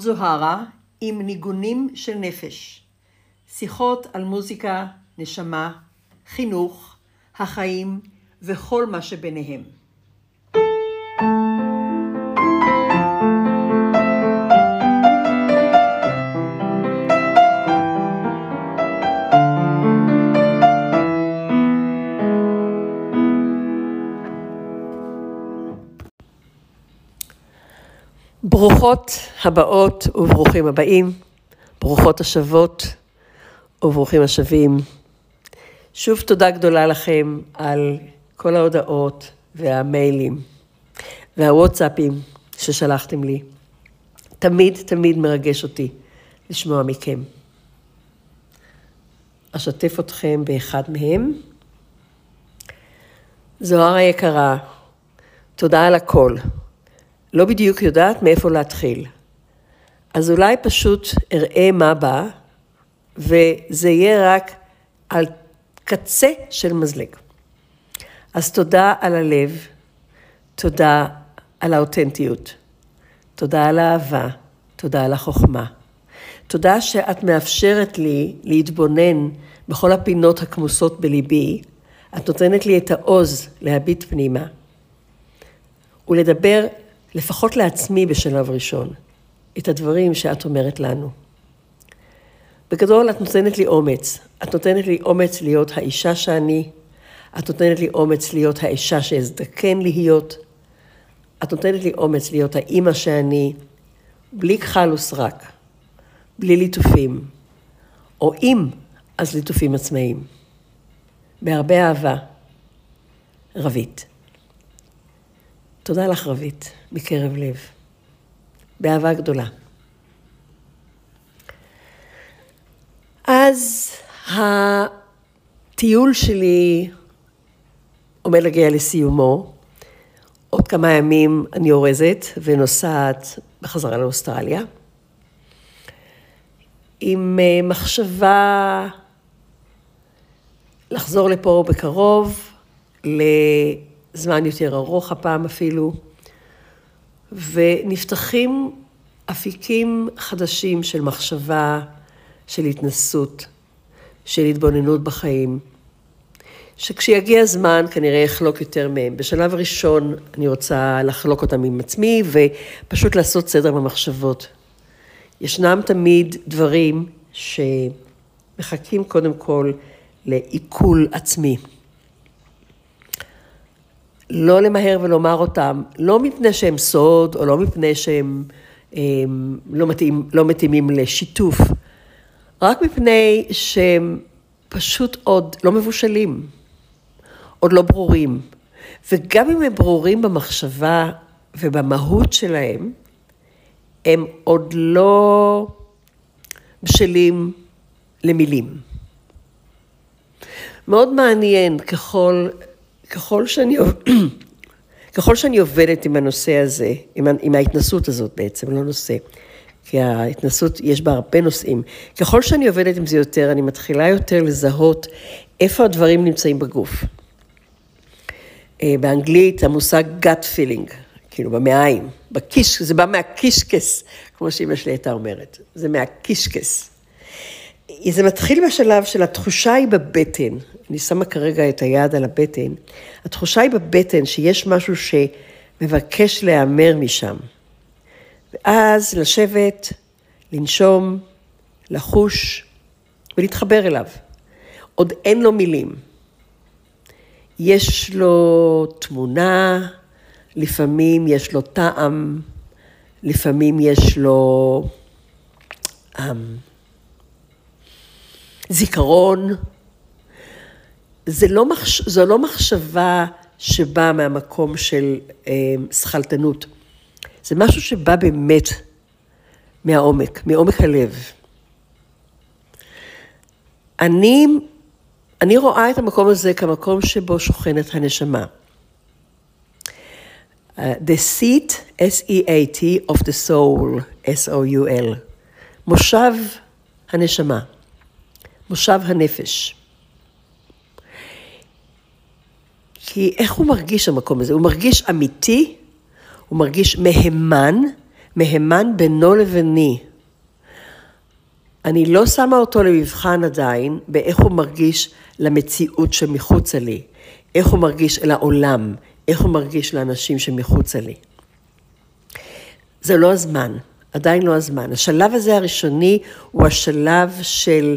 זאת זוהרה עם ניגונים של נפש. שיחות על מוזיקה, נשמה, חינוך, החיים וכל מה שביניהם. ברוכות הבאות וברוכים הבאים, ברוכות השבות וברוכים השבים. שוב תודה גדולה לכם על כל ההודעות והמיילים והוואטסאפים ששלחתם לי. תמיד תמיד מרגש אותי לשמוע מכם. אשתף אתכם באחד מהם. זוהר היקרה, תודה על הכל. לא בדיוק יודעת מאיפה להתחיל. אז אולי פשוט אראה מה בא, וזה יהיה רק על קצה של מזלג. אז תודה על הלב, תודה על האותנטיות, תודה על האהבה, תודה על החוכמה. תודה שאת מאפשרת לי להתבונן בכל הפינות הכמוסות בליבי, את נותנת לי את העוז להביט פנימה ולדבר לפחות לעצמי בשלב ראשון, את הדברים שאת אומרת לנו. בגדול, את נותנת לי אומץ. את נותנת לי אומץ להיות האישה שאני, את נותנת לי אומץ להיות האישה שאזדקן להיות, את נותנת לי אומץ להיות האימא שאני, בלי כחל וסרק, בלי ליטופים, או אם, אז ליטופים עצמאיים. בהרבה אהבה, רבית. תודה לך, רבית, מקרב לב. באהבה גדולה. אז הטיול שלי עומד להגיע לסיומו. עוד כמה ימים אני אורזת ונוסעת בחזרה לאוסטרליה. עם אה, מחשבה לחזור לפה בקרוב, זמן יותר ארוך הפעם אפילו, ונפתחים אפיקים חדשים של מחשבה, של התנסות, של התבוננות בחיים, שכשיגיע הזמן כנראה אחלוק יותר מהם. בשלב הראשון אני רוצה לחלוק אותם עם עצמי ופשוט לעשות סדר במחשבות. ישנם תמיד דברים שמחכים קודם כל לעיכול עצמי. לא למהר ולומר אותם, לא מפני שהם סוד, או לא מפני שהם הם, לא, מתאים, לא מתאימים לשיתוף, רק מפני שהם פשוט עוד לא מבושלים, עוד לא ברורים. וגם אם הם ברורים במחשבה ובמהות שלהם, הם עוד לא בשלים למילים. מאוד מעניין ככל ככל שאני, ככל שאני עובדת עם הנושא הזה, עם, עם ההתנסות הזאת בעצם, לא נושא, כי ההתנסות, יש בה הרבה נושאים. ככל שאני עובדת עם זה יותר, אני מתחילה יותר לזהות איפה הדברים נמצאים בגוף. אה, באנגלית המושג gut feeling, כאילו במעיים, בקיש, זה בא מהקישקס, כמו שאמא שלי הייתה אומרת, זה מהקישקס. זה מתחיל בשלב של התחושה היא בבטן, אני שמה כרגע את היד על הבטן, התחושה היא בבטן שיש משהו שמבקש להיאמר משם. ואז לשבת, לנשום, לחוש ולהתחבר אליו. עוד אין לו מילים. יש לו תמונה, לפעמים יש לו טעם, לפעמים יש לו um, זיכרון. זה לא, מחש... זו לא מחשבה שבאה מהמקום של אה, שכלתנות. זה משהו שבא באמת מהעומק, מעומק הלב. אני, אני רואה את המקום הזה כמקום שבו שוכנת הנשמה. Uh, the seat, S-E-A-T, of the soul, S-O-U-L. מושב הנשמה, מושב הנפש. כי איך הוא מרגיש המקום הזה? הוא מרגיש אמיתי, הוא מרגיש מהימן, מהימן בינו לביני. אני לא שמה אותו למבחן עדיין באיך הוא מרגיש למציאות שמחוצה לי, איך הוא מרגיש אל העולם, איך הוא מרגיש לאנשים שמחוצה לי. זה לא הזמן, עדיין לא הזמן. השלב הזה הראשוני הוא השלב של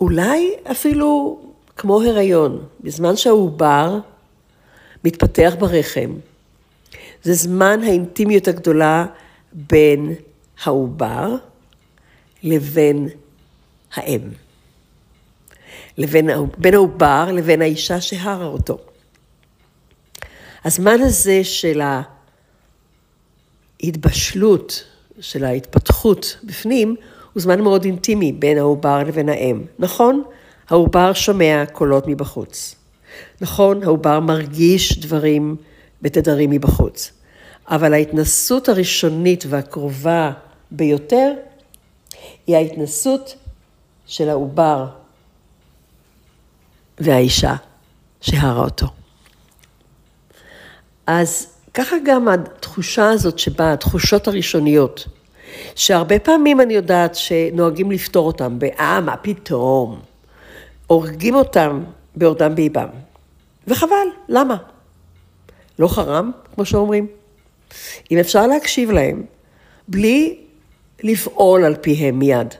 אולי אפילו כמו הריון, בזמן שהעובר מתפתח ברחם. זה זמן האינטימיות הגדולה בין העובר לבין האם. לבין, בין העובר לבין האישה שהרה אותו. הזמן הזה של ההתבשלות, של ההתפתחות בפנים, הוא זמן מאוד אינטימי בין העובר לבין האם. נכון, העובר שומע קולות מבחוץ. נכון, העובר מרגיש דברים בתדרים מבחוץ. אבל ההתנסות הראשונית והקרובה ביותר היא ההתנסות של העובר והאישה שהרה אותו. אז ככה גם התחושה הזאת שבה, התחושות הראשוניות, שהרבה פעמים אני יודעת שנוהגים לפתור אותם ב"אה, מה פתאום", הורגים אותם בעודם באיבם. וחבל, למה? לא חרם, כמו שאומרים. אם אפשר להקשיב להם, בלי לפעול על פיהם מיד,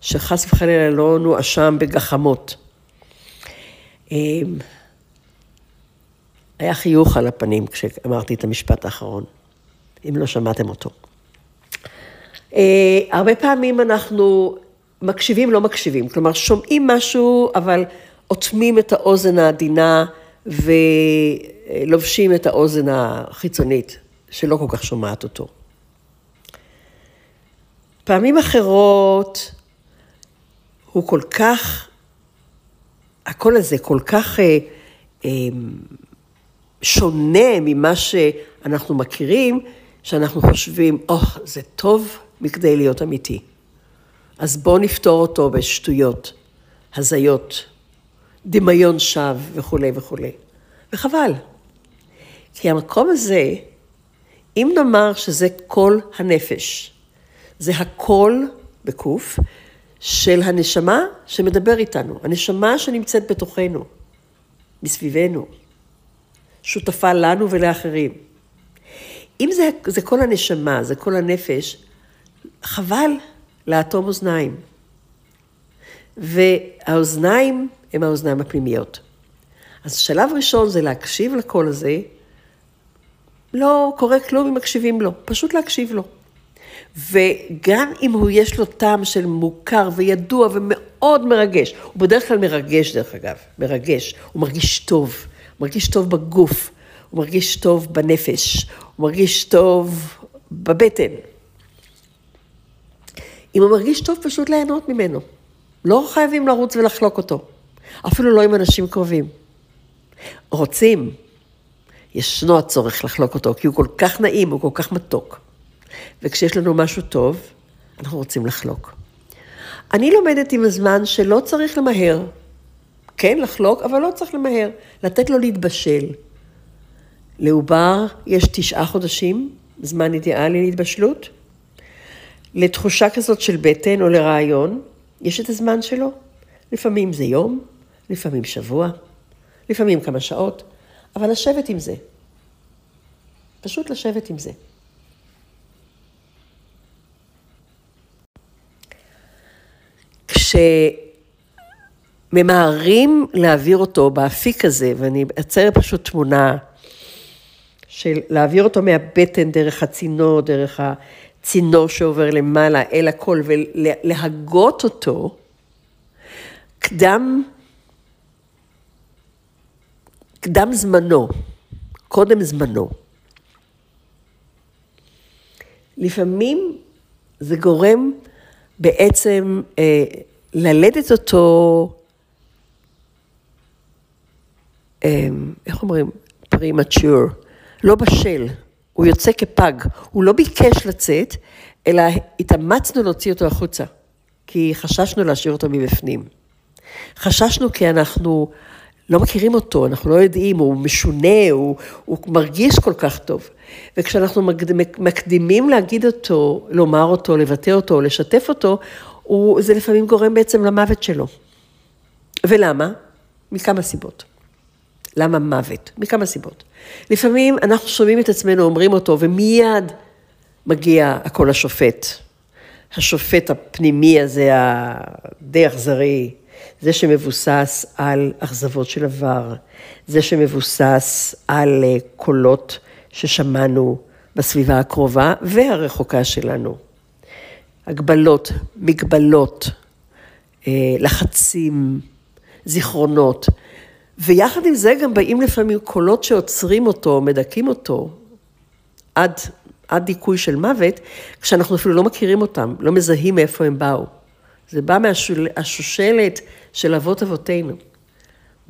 שחס וחלילה לא נואשם בגחמות. אמ, היה חיוך על הפנים כשאמרתי את המשפט האחרון, אם לא שמעתם אותו. אה, הרבה פעמים אנחנו מקשיבים, לא מקשיבים, כלומר שומעים משהו, אבל אוטמים את האוזן העדינה ולובשים את האוזן החיצונית, שלא כל כך שומעת אותו. פעמים אחרות הוא כל כך, הקול הזה כל כך אה, אה, שונה ממה שאנחנו מכירים, שאנחנו חושבים, או, oh, זה טוב מכדי להיות אמיתי. אז בואו נפתור אותו בשטויות, הזיות, דמיון שווא וכולי וכולי. וחבל. כי המקום הזה, אם נאמר שזה כל הנפש, זה הקול, בקוף, של הנשמה שמדבר איתנו, הנשמה שנמצאת בתוכנו, מסביבנו, שותפה לנו ולאחרים. אם זה, זה כל הנשמה, זה כל הנפש, חבל לאטום אוזניים. והאוזניים הם האוזניים הפנימיות. אז שלב ראשון זה להקשיב לקול הזה, לא קורה כלום אם מקשיבים לו, פשוט להקשיב לו. וגם אם הוא יש לו טעם של מוכר וידוע ומאוד מרגש, הוא בדרך כלל מרגש דרך אגב, מרגש, הוא מרגיש טוב, הוא מרגיש טוב בגוף, הוא מרגיש טוב בנפש, הוא מרגיש טוב בבטן. אם הוא מרגיש טוב, פשוט ליהנות ממנו. לא חייבים לרוץ ולחלוק אותו, אפילו לא עם אנשים קרובים. רוצים, ישנו הצורך לחלוק אותו, כי הוא כל כך נעים, הוא כל כך מתוק. וכשיש לנו משהו טוב, אנחנו רוצים לחלוק. אני לומדת עם הזמן שלא צריך למהר. כן, לחלוק, אבל לא צריך למהר. לתת לו להתבשל. לעובר יש תשעה חודשים, זמן אידיאלי להתבשלות. לתחושה כזאת של בטן או לרעיון, יש את הזמן שלו. לפעמים זה יום, לפעמים שבוע, לפעמים כמה שעות, אבל לשבת עם זה. פשוט לשבת עם זה. כשממהרים להעביר אותו באפיק הזה, ואני אצייר פשוט תמונה של להעביר אותו מהבטן דרך הצינור, דרך הצינור שעובר למעלה אל הכל, ולהגות אותו, קדם, קדם זמנו, קודם זמנו. לפעמים זה גורם בעצם אה, ללדת אותו, אה, איך אומרים? פרימצ'ור, לא בשל, הוא יוצא כפג, הוא לא ביקש לצאת, אלא התאמצנו להוציא אותו החוצה, כי חששנו להשאיר אותו מבפנים. חששנו כי אנחנו לא מכירים אותו, אנחנו לא יודעים, הוא משונה, הוא, הוא מרגיש כל כך טוב. וכשאנחנו מקדימים להגיד אותו, לומר אותו, לבטא אותו, לשתף אותו, הוא, זה לפעמים גורם בעצם למוות שלו. ולמה? מכמה סיבות. למה מוות? מכמה סיבות. לפעמים אנחנו שומעים את עצמנו אומרים אותו, ומיד מגיע הקול השופט. השופט הפנימי הזה, הדי אכזרי, זה שמבוסס על אכזבות של עבר, זה שמבוסס על אה, קולות ששמענו בסביבה הקרובה והרחוקה שלנו. הגבלות, מגבלות, אה, לחצים, זיכרונות. ויחד עם זה גם באים לפעמים קולות שעוצרים אותו, מדכאים אותו, עד, עד דיכוי של מוות, כשאנחנו אפילו לא מכירים אותם, לא מזהים מאיפה הם באו. זה בא מהשושלת של אבות אבותינו.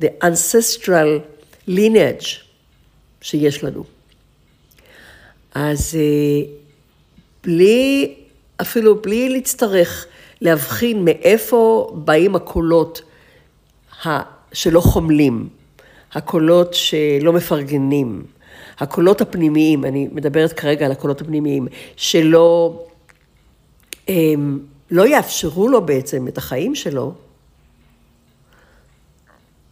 The ancestral lineage שיש לנו. אז אה, בלי, אפילו בלי להצטרך להבחין מאיפה באים הקולות שלא חומלים, הקולות שלא מפרגנים, הקולות הפנימיים, אני מדברת כרגע על הקולות הפנימיים, שלא הם, לא יאפשרו לו בעצם את החיים שלו,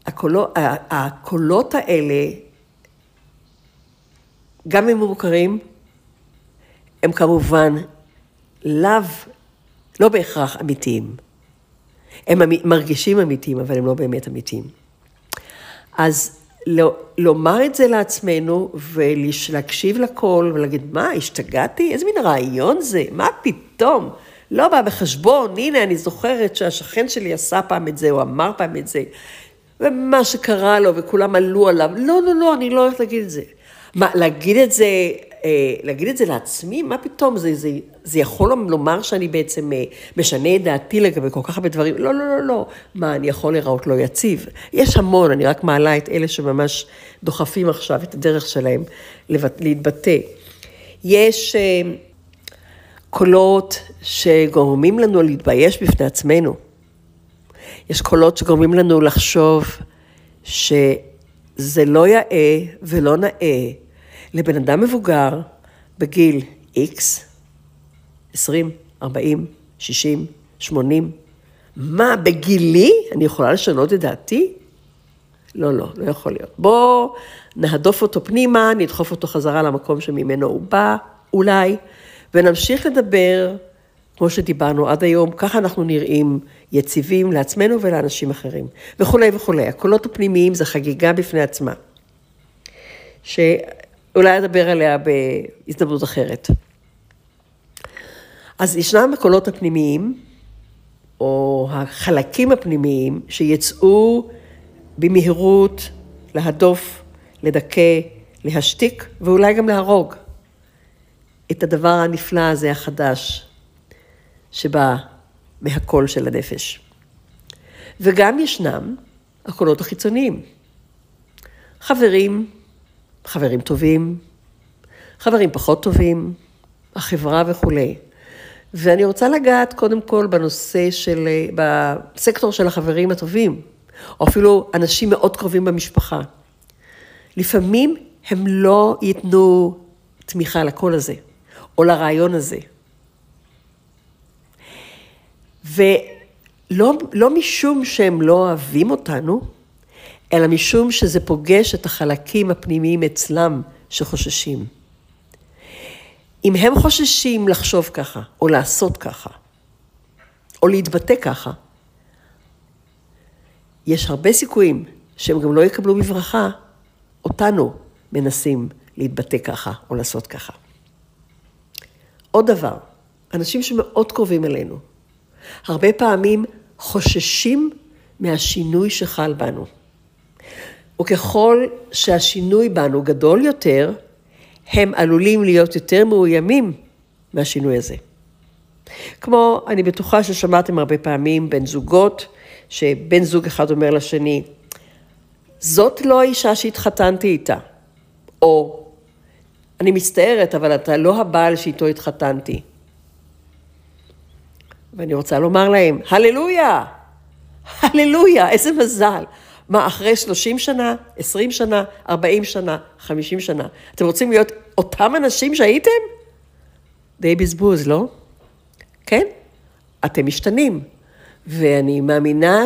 הקולות, הקולות האלה, גם אם הם מוכרים, הם כמובן לאו, לא בהכרח אמיתיים. הם מרגישים אמיתיים, אבל הם לא באמת אמיתיים. אז לא, לומר את זה לעצמנו ולהקשיב לכל ולהגיד, מה, השתגעתי? איזה מין רעיון זה? מה פתאום? לא בא בחשבון, הנה, אני זוכרת שהשכן שלי עשה פעם את זה, או אמר פעם את זה, ומה שקרה לו, וכולם עלו עליו. לא, לא, לא, אני לא הולכת להגיד את זה. מה, להגיד את זה, להגיד את זה לעצמי? מה פתאום? זה, זה, זה יכול לומר שאני בעצם אה, משנה את דעתי לגבי כל כך הרבה דברים? לא, לא, לא, לא. מה, אני יכול להיראות לא יציב? יש המון, אני רק מעלה את אלה שממש דוחפים עכשיו את הדרך שלהם להתבטא. יש אה, קולות שגורמים לנו להתבייש בפני עצמנו. יש קולות שגורמים לנו לחשוב שזה לא יאה ולא נאה לבן אדם מבוגר בגיל X, 20, 40, 60, 80, מה, בגילי אני יכולה לשנות את דעתי? לא, לא, לא יכול להיות. בואו נהדוף אותו פנימה, נדחוף אותו חזרה למקום שממנו הוא בא, אולי, ונמשיך לדבר כמו שדיברנו עד היום, ככה אנחנו נראים יציבים לעצמנו ולאנשים אחרים, וכולי וכולי. הקולות הפנימיים זה חגיגה בפני עצמה, שאולי אדבר עליה בהזדמנות אחרת. אז ישנם הקולות הפנימיים, או החלקים הפנימיים, שיצאו במהירות להדוף, לדכא, להשתיק, ואולי גם להרוג את הדבר הנפלא הזה החדש, שבא מהקול של הנפש. וגם ישנם הקולות החיצוניים. חברים, חברים טובים, חברים פחות טובים, החברה וכולי. ואני רוצה לגעת קודם כל בנושא של, בסקטור של החברים הטובים, או אפילו אנשים מאוד קרובים במשפחה. לפעמים הם לא ייתנו תמיכה לקול הזה, או לרעיון הזה. ולא לא משום שהם לא אוהבים אותנו, אלא משום שזה פוגש את החלקים הפנימיים אצלם שחוששים. אם הם חוששים לחשוב ככה, או לעשות ככה, או להתבטא ככה, יש הרבה סיכויים שהם גם לא יקבלו בברכה אותנו מנסים להתבטא ככה או לעשות ככה. עוד דבר, אנשים שמאוד קרובים אלינו, הרבה פעמים חוששים מהשינוי שחל בנו. וככל שהשינוי בנו גדול יותר, הם עלולים להיות יותר מאוימים מהשינוי הזה. כמו, אני בטוחה ששמעתם הרבה פעמים בין זוגות, שבן זוג אחד אומר לשני, זאת לא האישה שהתחתנתי איתה, או אני מצטערת, אבל אתה לא הבעל שאיתו התחתנתי. ואני רוצה לומר להם, הללויה, הללויה, איזה מזל. מה, אחרי 30 שנה, 20 שנה, 40 שנה, 50 שנה, אתם רוצים להיות אותם אנשים שהייתם? די בזבוז, לא? כן? אתם משתנים. ואני מאמינה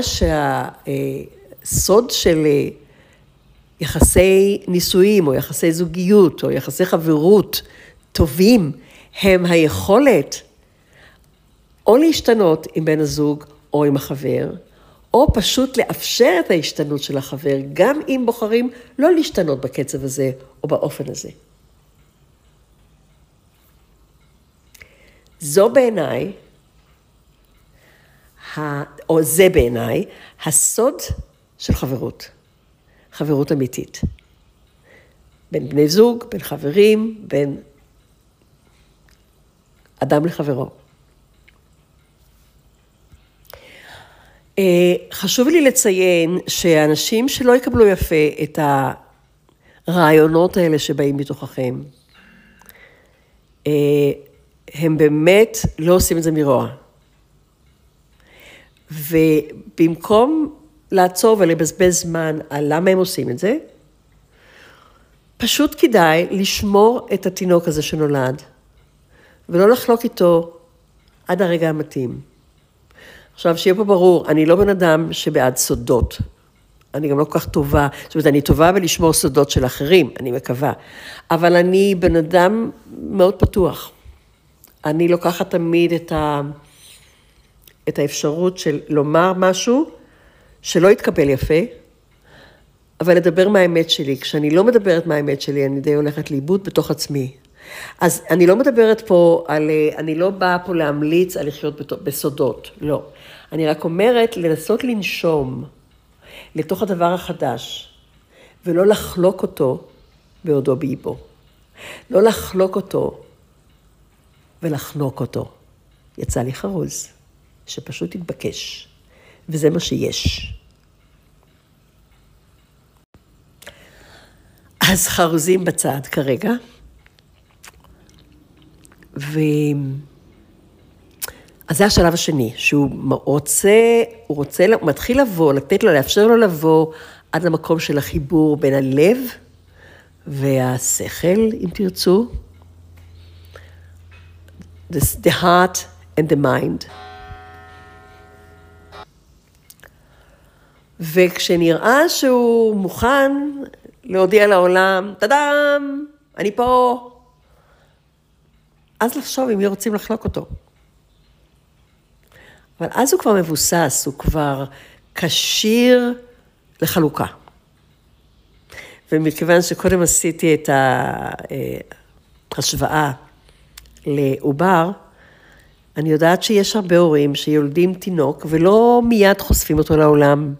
שהסוד של אה, יחסי נישואים, או יחסי זוגיות, או יחסי חברות טובים, הם היכולת או להשתנות עם בן הזוג או עם החבר, או פשוט לאפשר את ההשתנות של החבר, גם אם בוחרים לא להשתנות בקצב הזה או באופן הזה. זו בעיניי, או זה בעיניי, הסוד של חברות. חברות אמיתית. בין בני זוג, בין חברים, בין אדם לחברו. חשוב לי לציין שאנשים שלא יקבלו יפה את הרעיונות האלה שבאים מתוככם, אה, הם באמת לא עושים את זה מרוע. ובמקום לעצור ולבזבז זמן על למה הם עושים את זה, פשוט כדאי לשמור את התינוק הזה שנולד, ולא לחלוק איתו עד הרגע המתאים. עכשיו, שיהיה פה ברור, אני לא בן אדם שבעד סודות. אני גם לא כל כך טובה, זאת אומרת, אני טובה בלשמור סודות של אחרים, אני מקווה. אבל אני בן אדם מאוד פתוח. אני לוקחת תמיד את, ה... את האפשרות של לומר משהו שלא יתקבל יפה, אבל לדבר מהאמת שלי. כשאני לא מדברת מהאמת שלי, אני די הולכת לאיבוד בתוך עצמי. אז אני לא מדברת פה על, אני לא באה פה להמליץ על לחיות בסודות, לא. אני רק אומרת לנסות לנשום לתוך הדבר החדש, ולא לחלוק אותו בעודו באיבו. לא לחלוק אותו ולחנוק אותו. יצא לי חרוז, שפשוט התבקש, וזה מה שיש. אז חרוזים בצד כרגע. ו... אז זה השלב השני, שהוא רוצה, הוא רוצה, הוא מתחיל לבוא, לתת לו, לאפשר לו לבוא עד למקום של החיבור בין הלב והשכל, אם תרצו. The, heart and the mind. וכשנראה שהוא מוכן להודיע לעולם, טאדאם, אני פה, אז לחשוב אם רוצים לחלוק אותו. אבל אז הוא כבר מבוסס, הוא כבר כשיר לחלוקה. ומכיוון שקודם עשיתי את ההשוואה לעובר, אני יודעת שיש הרבה הורים שיולדים תינוק ולא מיד חושפים אותו לעולם.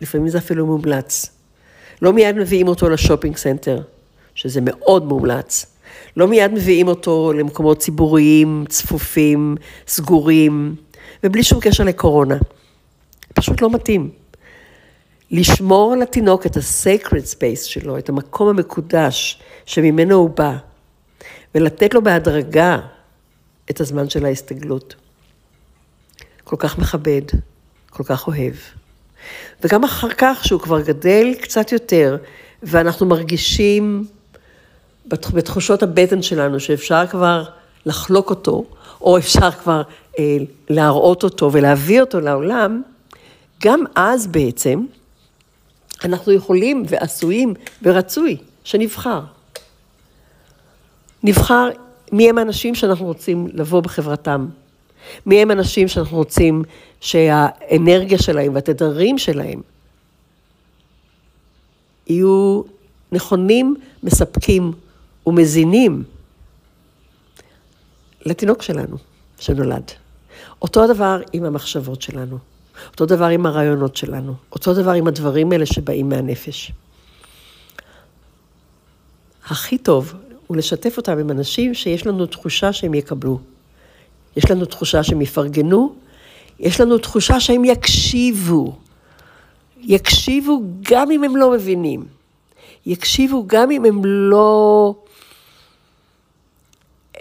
לפעמים זה אפילו מומלץ. לא מיד מביאים אותו ל shopping center, שזה מאוד מומלץ. לא מיד מביאים אותו למקומות ציבוריים, צפופים, סגורים, ובלי שום קשר לקורונה. פשוט לא מתאים. לשמור על התינוק את ה-sacred space שלו, את המקום המקודש שממנו הוא בא, ולתת לו בהדרגה את הזמן של ההסתגלות. כל כך מכבד, כל כך אוהב. וגם אחר כך, שהוא כבר גדל קצת יותר, ואנחנו מרגישים בתחושות הבטן שלנו, שאפשר כבר לחלוק אותו, או אפשר כבר אה, להראות אותו ולהביא אותו לעולם, גם אז בעצם אנחנו יכולים ועשויים ורצוי שנבחר. נבחר מי הם האנשים שאנחנו רוצים לבוא בחברתם. מי הם אנשים שאנחנו רוצים שהאנרגיה שלהם והתדרים שלהם יהיו נכונים, מספקים ומזינים לתינוק שלנו שנולד. אותו הדבר עם המחשבות שלנו, אותו דבר עם הרעיונות שלנו, אותו דבר עם הדברים האלה שבאים מהנפש. הכי טוב הוא לשתף אותם עם אנשים שיש לנו תחושה שהם יקבלו. יש לנו תחושה שהם יפרגנו, יש לנו תחושה שהם יקשיבו. יקשיבו גם אם הם לא מבינים. יקשיבו גם אם הם לא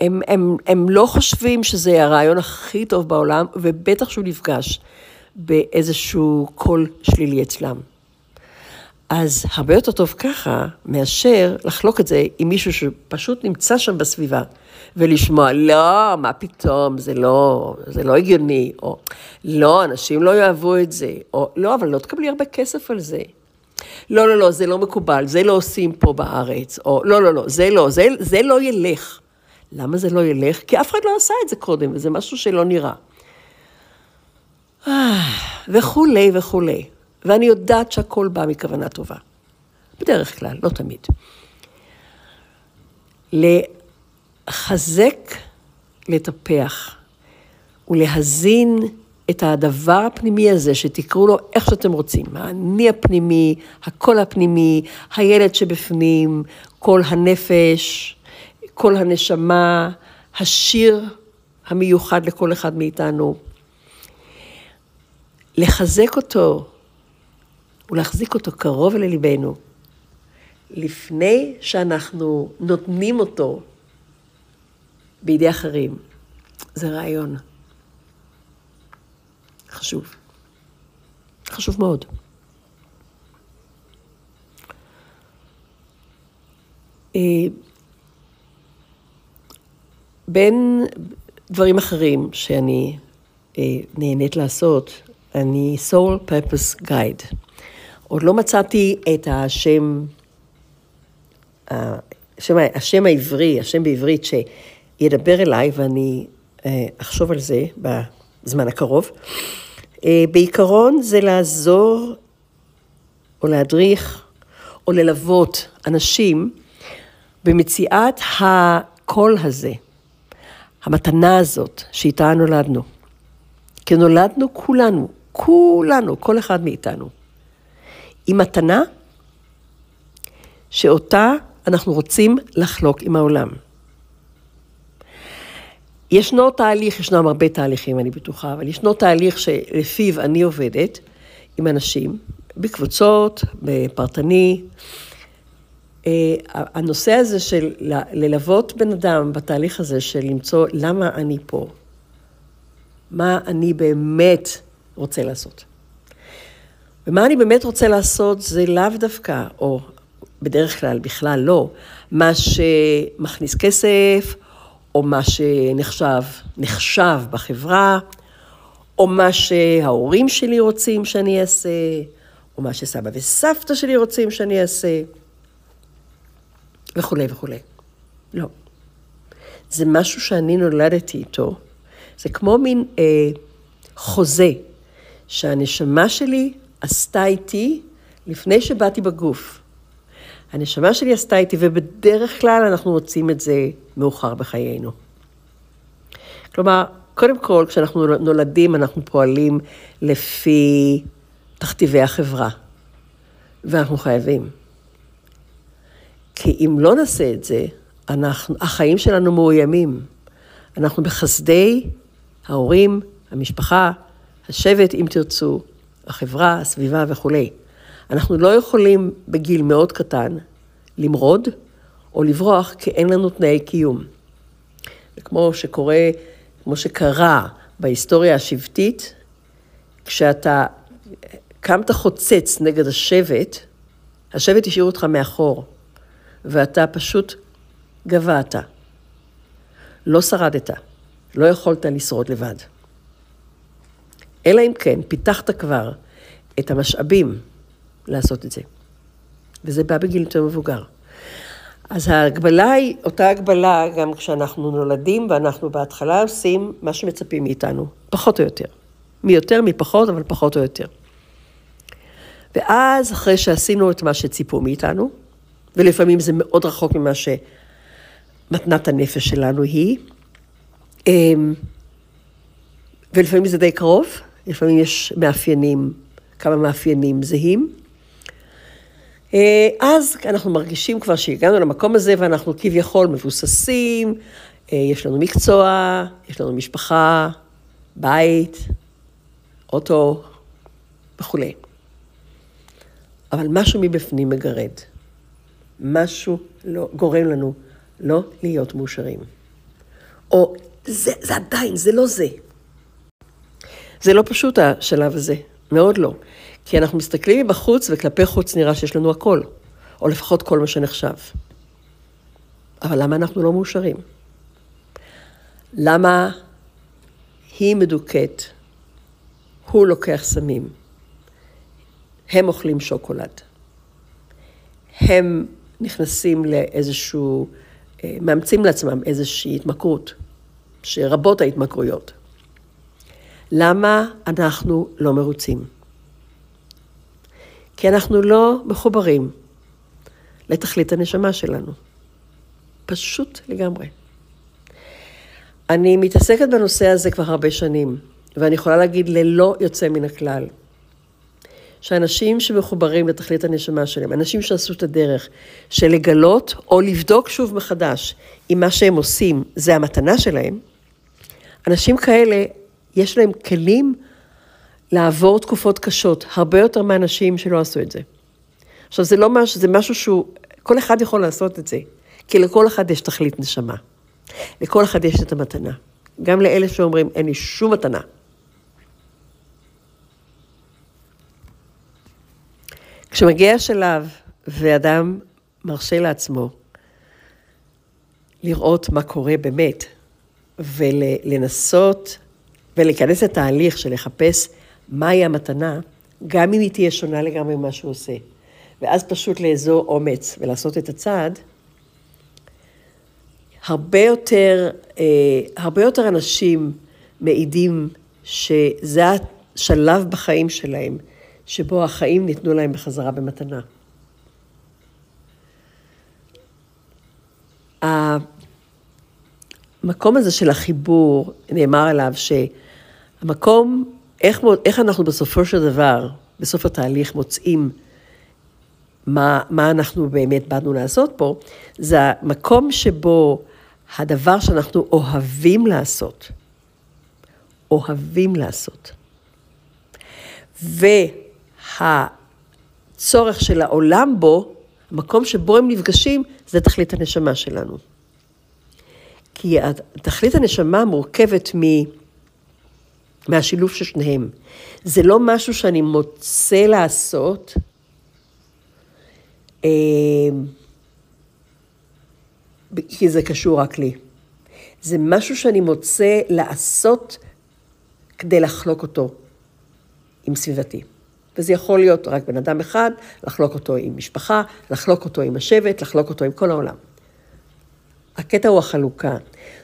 הם, הם, הם לא חושבים שזה הרעיון הכי טוב בעולם, ובטח שהוא נפגש. באיזשהו קול שלילי אצלם. אז הרבה יותר טוב ככה, מאשר לחלוק את זה עם מישהו שפשוט נמצא שם בסביבה, ולשמוע, לא, מה פתאום, זה לא, זה לא הגיוני, או לא, אנשים לא יאהבו את זה, או לא, אבל לא תקבלי הרבה כסף על זה. לא, לא, לא, זה לא מקובל, זה לא עושים פה בארץ, או לא, לא, לא, זה לא, זה, זה לא ילך. למה זה לא ילך? כי אף אחד לא עשה את זה קודם, וזה משהו שלא נראה. וכולי וכולי. ואני יודעת שהכל בא מכוונה טובה. בדרך כלל, לא תמיד. לחזק, לטפח ולהזין את הדבר הפנימי הזה, שתקראו לו איך שאתם רוצים, האני הפנימי, הקול הפנימי, הילד שבפנים, קול הנפש, קול הנשמה, השיר המיוחד לכל אחד מאיתנו. לחזק אותו ולהחזיק אותו קרוב לליבנו, לפני שאנחנו נותנים אותו בידי אחרים. זה רעיון. חשוב. חשוב מאוד. אה, בין דברים אחרים שאני אה, נהנית לעשות, אני soul purpose guide. עוד לא מצאתי את השם, השם, השם העברי, השם בעברית שידבר אליי, ואני אה, אחשוב על זה בזמן הקרוב. אה, בעיקרון זה לעזור או להדריך או ללוות אנשים במציאת הקול הזה, המתנה הזאת שאיתה נולדנו. כי נולדנו כולנו, כולנו, כל אחד מאיתנו, עם מתנה שאותה אנחנו רוצים לחלוק עם העולם. ישנו תהליך, ישנם הרבה תהליכים, אני בטוחה, אבל ישנו תהליך שלפיו אני עובדת עם אנשים, בקבוצות, בפרטני. אה, הנושא הזה של ללוות בן אדם בתהליך הזה של למצוא למה אני פה, מה אני באמת רוצה לעשות. ומה אני באמת רוצה לעשות זה לאו דווקא, או בדרך כלל בכלל לא, מה שמכניס כסף, או מה שנחשב, נחשב בחברה, או מה שההורים שלי רוצים שאני אעשה, או מה שסבא וסבתא שלי רוצים שאני אעשה, וכולי וכולי. לא. זה משהו שאני נולדתי איתו. זה כמו מין אה, חוזה שהנשמה שלי עשתה איתי לפני שבאתי בגוף. הנשמה שלי עשתה איתי, ובדרך כלל אנחנו מוצאים את זה מאוחר בחיינו. כלומר, קודם כל, כשאנחנו נולדים, אנחנו פועלים לפי תכתיבי החברה, ואנחנו חייבים. כי אם לא נעשה את זה, אנחנו, החיים שלנו מאוימים. אנחנו בחסדי ההורים, המשפחה, השבט, אם תרצו, החברה, הסביבה וכולי. אנחנו לא יכולים בגיל מאוד קטן למרוד או לברוח כי אין לנו תנאי קיום. וכמו שקורה, כמו שקרה בהיסטוריה השבטית, כשאתה קמת חוצץ נגד השבט, השבט השאיר אותך מאחור, ואתה פשוט גבעת. לא שרדת, לא יכולת לשרוד לבד. אלא אם כן פיתחת כבר את המשאבים לעשות את זה. וזה בא בגיל יותר מבוגר. אז ההגבלה היא אותה הגבלה גם כשאנחנו נולדים ואנחנו בהתחלה עושים מה שמצפים מאיתנו, פחות או יותר. מי יותר, מי פחות, אבל פחות או יותר. ואז אחרי שעשינו את מה שציפו מאיתנו, ולפעמים זה מאוד רחוק ממה שמתנת הנפש שלנו היא, אמ, ולפעמים זה די קרוב, לפעמים יש מאפיינים, כמה מאפיינים זהים. אה, אז אנחנו מרגישים כבר שהגענו למקום הזה ואנחנו כביכול מבוססים, אה, יש לנו מקצוע, יש לנו משפחה, בית, אוטו וכולי. אבל משהו מבפנים מגרד. משהו לא, גורם לנו לא להיות מאושרים. או זה, זה עדיין, זה לא זה. זה לא פשוט השלב הזה, מאוד לא. כי אנחנו מסתכלים מבחוץ, וכלפי חוץ נראה שיש לנו הכל, או לפחות כל מה שנחשב. אבל למה אנחנו לא מאושרים? למה היא מדוכאת, הוא לוקח סמים, הם אוכלים שוקולד, הם נכנסים לאיזשהו, אה, מאמצים לעצמם איזושהי התמכרות, שרבות ההתמכרויות. למה אנחנו לא מרוצים? כי אנחנו לא מחוברים לתכלית הנשמה שלנו. פשוט לגמרי. אני מתעסקת בנושא הזה כבר הרבה שנים, ואני יכולה להגיד ללא יוצא מן הכלל, שאנשים שמחוברים לתכלית הנשמה שלהם, אנשים שעשו את הדרך של לגלות או לבדוק שוב מחדש אם מה שהם עושים זה המתנה שלהם, אנשים כאלה, יש להם כלים לעבור תקופות קשות, הרבה יותר מאנשים שלא עשו את זה. עכשיו, זה לא משהו, זה משהו שהוא, כל אחד יכול לעשות את זה, כי לכל אחד יש תכלית נשמה. לכל אחד יש את המתנה. גם לאלה שאומרים, אין לי שום מתנה. כשמגיע השלב ואדם מרשה לעצמו לראות מה קורה באמת, ולנסות ולהיכנס לתהליך של לחפש מהי המתנה, גם אם היא תהיה שונה לגמרי ממה שהוא עושה. ואז פשוט לאזור אומץ ולעשות את הצעד, הרבה יותר, אה, הרבה יותר אנשים מעידים שזה השלב בחיים שלהם, שבו החיים ניתנו להם בחזרה במתנה. המקום הזה של החיבור, נאמר עליו שהמקום, איך, איך אנחנו בסופו של דבר, בסוף התהליך מוצאים מה, מה אנחנו באמת באנו לעשות פה, זה המקום שבו הדבר שאנחנו אוהבים לעשות, אוהבים לעשות, והצורך של העולם בו, המקום שבו הם נפגשים, זה תכלית הנשמה שלנו. כי תכלית הנשמה מורכבת מ... מהשילוב של שניהם. זה לא משהו שאני מוצא לעשות, אה, כי זה קשור רק לי. זה משהו שאני מוצא לעשות כדי לחלוק אותו עם סביבתי. וזה יכול להיות רק בן אדם אחד, לחלוק אותו עם משפחה, לחלוק אותו עם השבט, לחלוק אותו עם כל העולם. הקטע הוא החלוקה.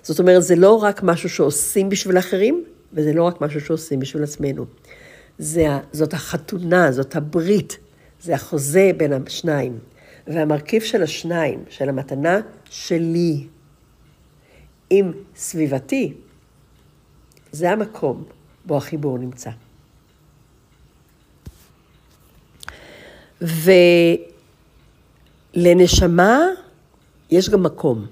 זאת אומרת, זה לא רק משהו שעושים בשביל אחרים, וזה לא רק משהו שעושים בשביל עצמנו. זה, זאת החתונה, זאת הברית, זה החוזה בין השניים. והמרכיב של השניים, של המתנה שלי עם סביבתי, זה המקום בו החיבור נמצא. ולנשמה יש גם מקום.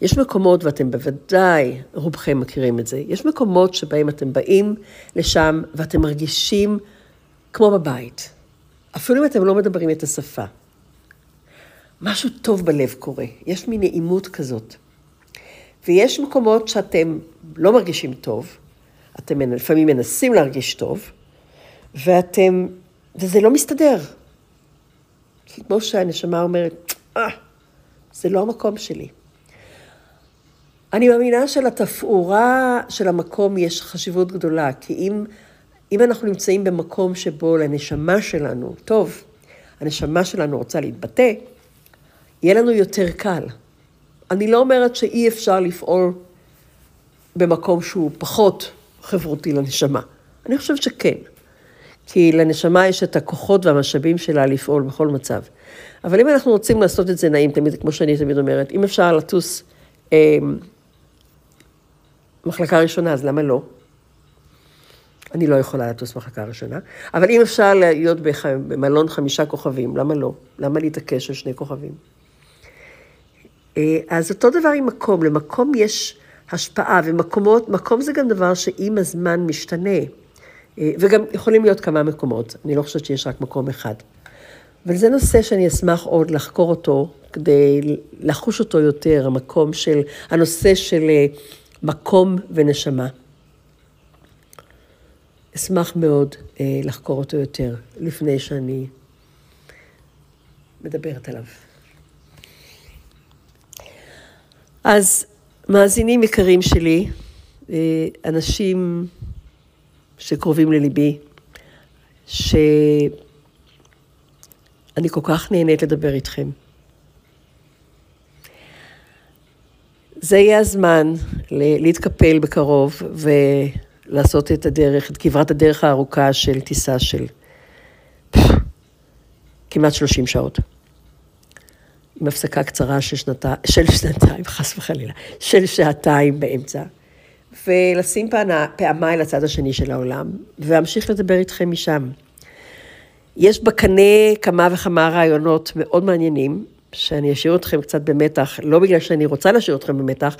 יש מקומות, ואתם בוודאי, רובכם מכירים את זה, יש מקומות שבהם אתם באים לשם ואתם מרגישים כמו בבית. אפילו אם אתם לא מדברים את השפה. משהו טוב בלב קורה, יש מין נעימות כזאת. ויש מקומות שאתם לא מרגישים טוב, אתם לפעמים מנסים להרגיש טוב, ואתם, וזה לא מסתדר. כמו שהנשמה אומרת, אה, זה לא המקום שלי. אני מאמינה שלתפאורה של המקום יש חשיבות גדולה, כי אם אם אנחנו נמצאים במקום שבו לנשמה שלנו, טוב, הנשמה שלנו רוצה להתבטא, יהיה לנו יותר קל. אני לא אומרת שאי אפשר לפעול במקום שהוא פחות חברותי לנשמה. אני חושבת שכן. כי לנשמה יש את הכוחות והמשאבים שלה לפעול בכל מצב. אבל אם אנחנו רוצים לעשות את זה נעים, תמיד, כמו שאני תמיד אומרת, אם אפשר לטוס אה, מחלקה ראשונה, אז למה לא? אני לא יכולה לטוס מחלקה ראשונה, אבל אם אפשר להיות במלון חמישה כוכבים, למה לא? למה להתעקש על שני כוכבים? אה, אז אותו דבר עם מקום, למקום יש השפעה, ומקומות, מקום זה גם דבר שעם הזמן משתנה, וגם יכולים להיות כמה מקומות, אני לא חושבת שיש רק מקום אחד. אבל זה נושא שאני אשמח עוד לחקור אותו, כדי לחוש אותו יותר, המקום של, הנושא של אה, מקום ונשמה. אשמח מאוד אה, לחקור אותו יותר, לפני שאני מדברת עליו. אז מאזינים יקרים שלי, אה, אנשים שקרובים לליבי, שאני כל כך נהנית לדבר איתכם. זה יהיה הזמן להתקפל בקרוב ולעשות את הדרך, את כברת הדרך הארוכה של טיסה של כמעט 30 שעות. עם הפסקה קצרה של, שנתי, של שנתיים, חס וחלילה, של שעתיים באמצע, ולשים פעמיי לצד השני של העולם, ואמשיך לדבר איתכם משם. יש בקנה כמה וכמה רעיונות מאוד מעניינים, שאני אשאיר אתכם קצת במתח, לא בגלל שאני רוצה להשאיר אתכם במתח,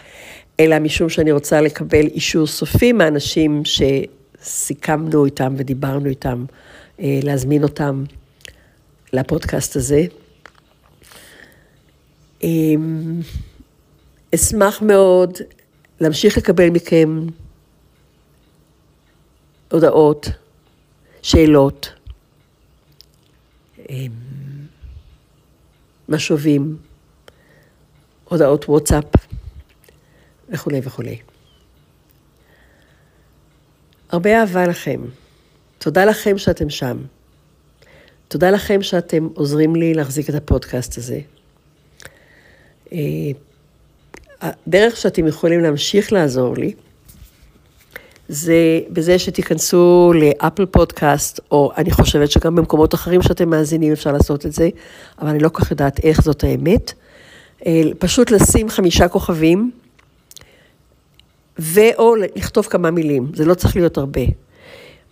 אלא משום שאני רוצה לקבל אישור סופי מאנשים שסיכמנו איתם ודיברנו איתם, אה, להזמין אותם לפודקאסט הזה. אמ, אשמח מאוד להמשיך לקבל מכם הודעות, שאלות, אמ, משובים, הודעות וואטסאפ וכולי וכולי. הרבה אהבה לכם. תודה לכם שאתם שם. תודה לכם שאתם עוזרים לי להחזיק את הפודקאסט הזה. הדרך שאתם יכולים להמשיך לעזור לי, זה בזה שתיכנסו לאפל פודקאסט, או אני חושבת שגם במקומות אחרים שאתם מאזינים אפשר לעשות את זה, אבל אני לא כל כך יודעת איך זאת האמת. אה, פשוט לשים חמישה כוכבים, ואו לכתוב כמה מילים, זה לא צריך להיות הרבה.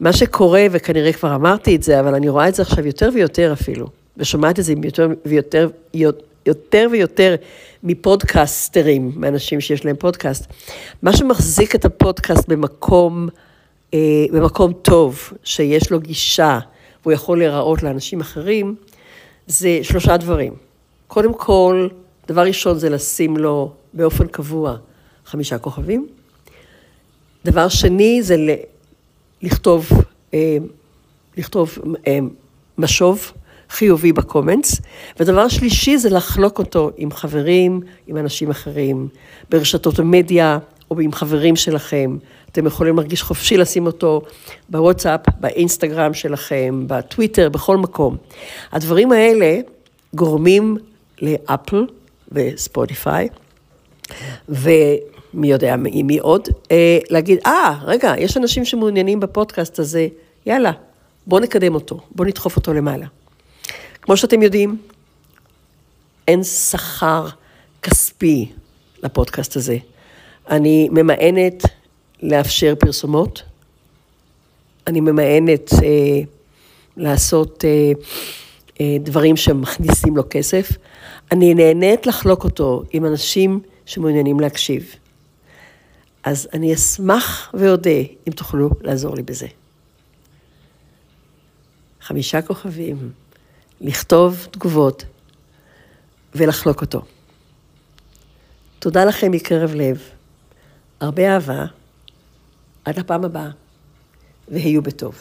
מה שקורה, וכנראה כבר אמרתי את זה, אבל אני רואה את זה עכשיו יותר ויותר אפילו, ושומעת את זה יותר ויותר, יותר ויותר מפודקאסטרים, מאנשים שיש להם פודקאסט. מה שמחזיק את הפודקאסט במקום, אה, במקום טוב, שיש לו גישה, והוא יכול להיראות לאנשים אחרים, זה שלושה דברים. קודם כל, דבר ראשון זה לשים לו באופן קבוע חמישה כוכבים. דבר שני זה לכתוב, אה, לכתוב אה, משוב. חיובי בקומנטס. ודבר שלישי זה לחלוק אותו עם חברים, עם אנשים אחרים, ברשתות המדיה או עם חברים שלכם. אתם יכולים להרגיש חופשי לשים אותו בוואטסאפ, באינסטגרם שלכם, בטוויטר, בכל מקום. הדברים האלה גורמים לאפל וספוטיפיי, ומי יודע מי עוד, אה, להגיד, אה, ah, רגע, יש אנשים שמעוניינים בפודקאסט הזה, יאללה, בואו נקדם אותו, בואו נדחוף אותו למעלה. כמו שאתם יודעים, אין שכר כספי לפודקאסט הזה. אני ממאנת לאפשר פרסומות, אני ממאנת אה, לעשות אה, אה, דברים שמכניסים לו כסף. אני נהנית לחלוק אותו עם אנשים שמעוניינים להקשיב. אז אני אשמח ואודה אם תוכלו לעזור לי בזה. חמישה כוכבים. לכתוב תגובות ולחלוק אותו. תודה לכם מקרב לב, הרבה אהבה, עד הפעם הבאה, והיו בטוב.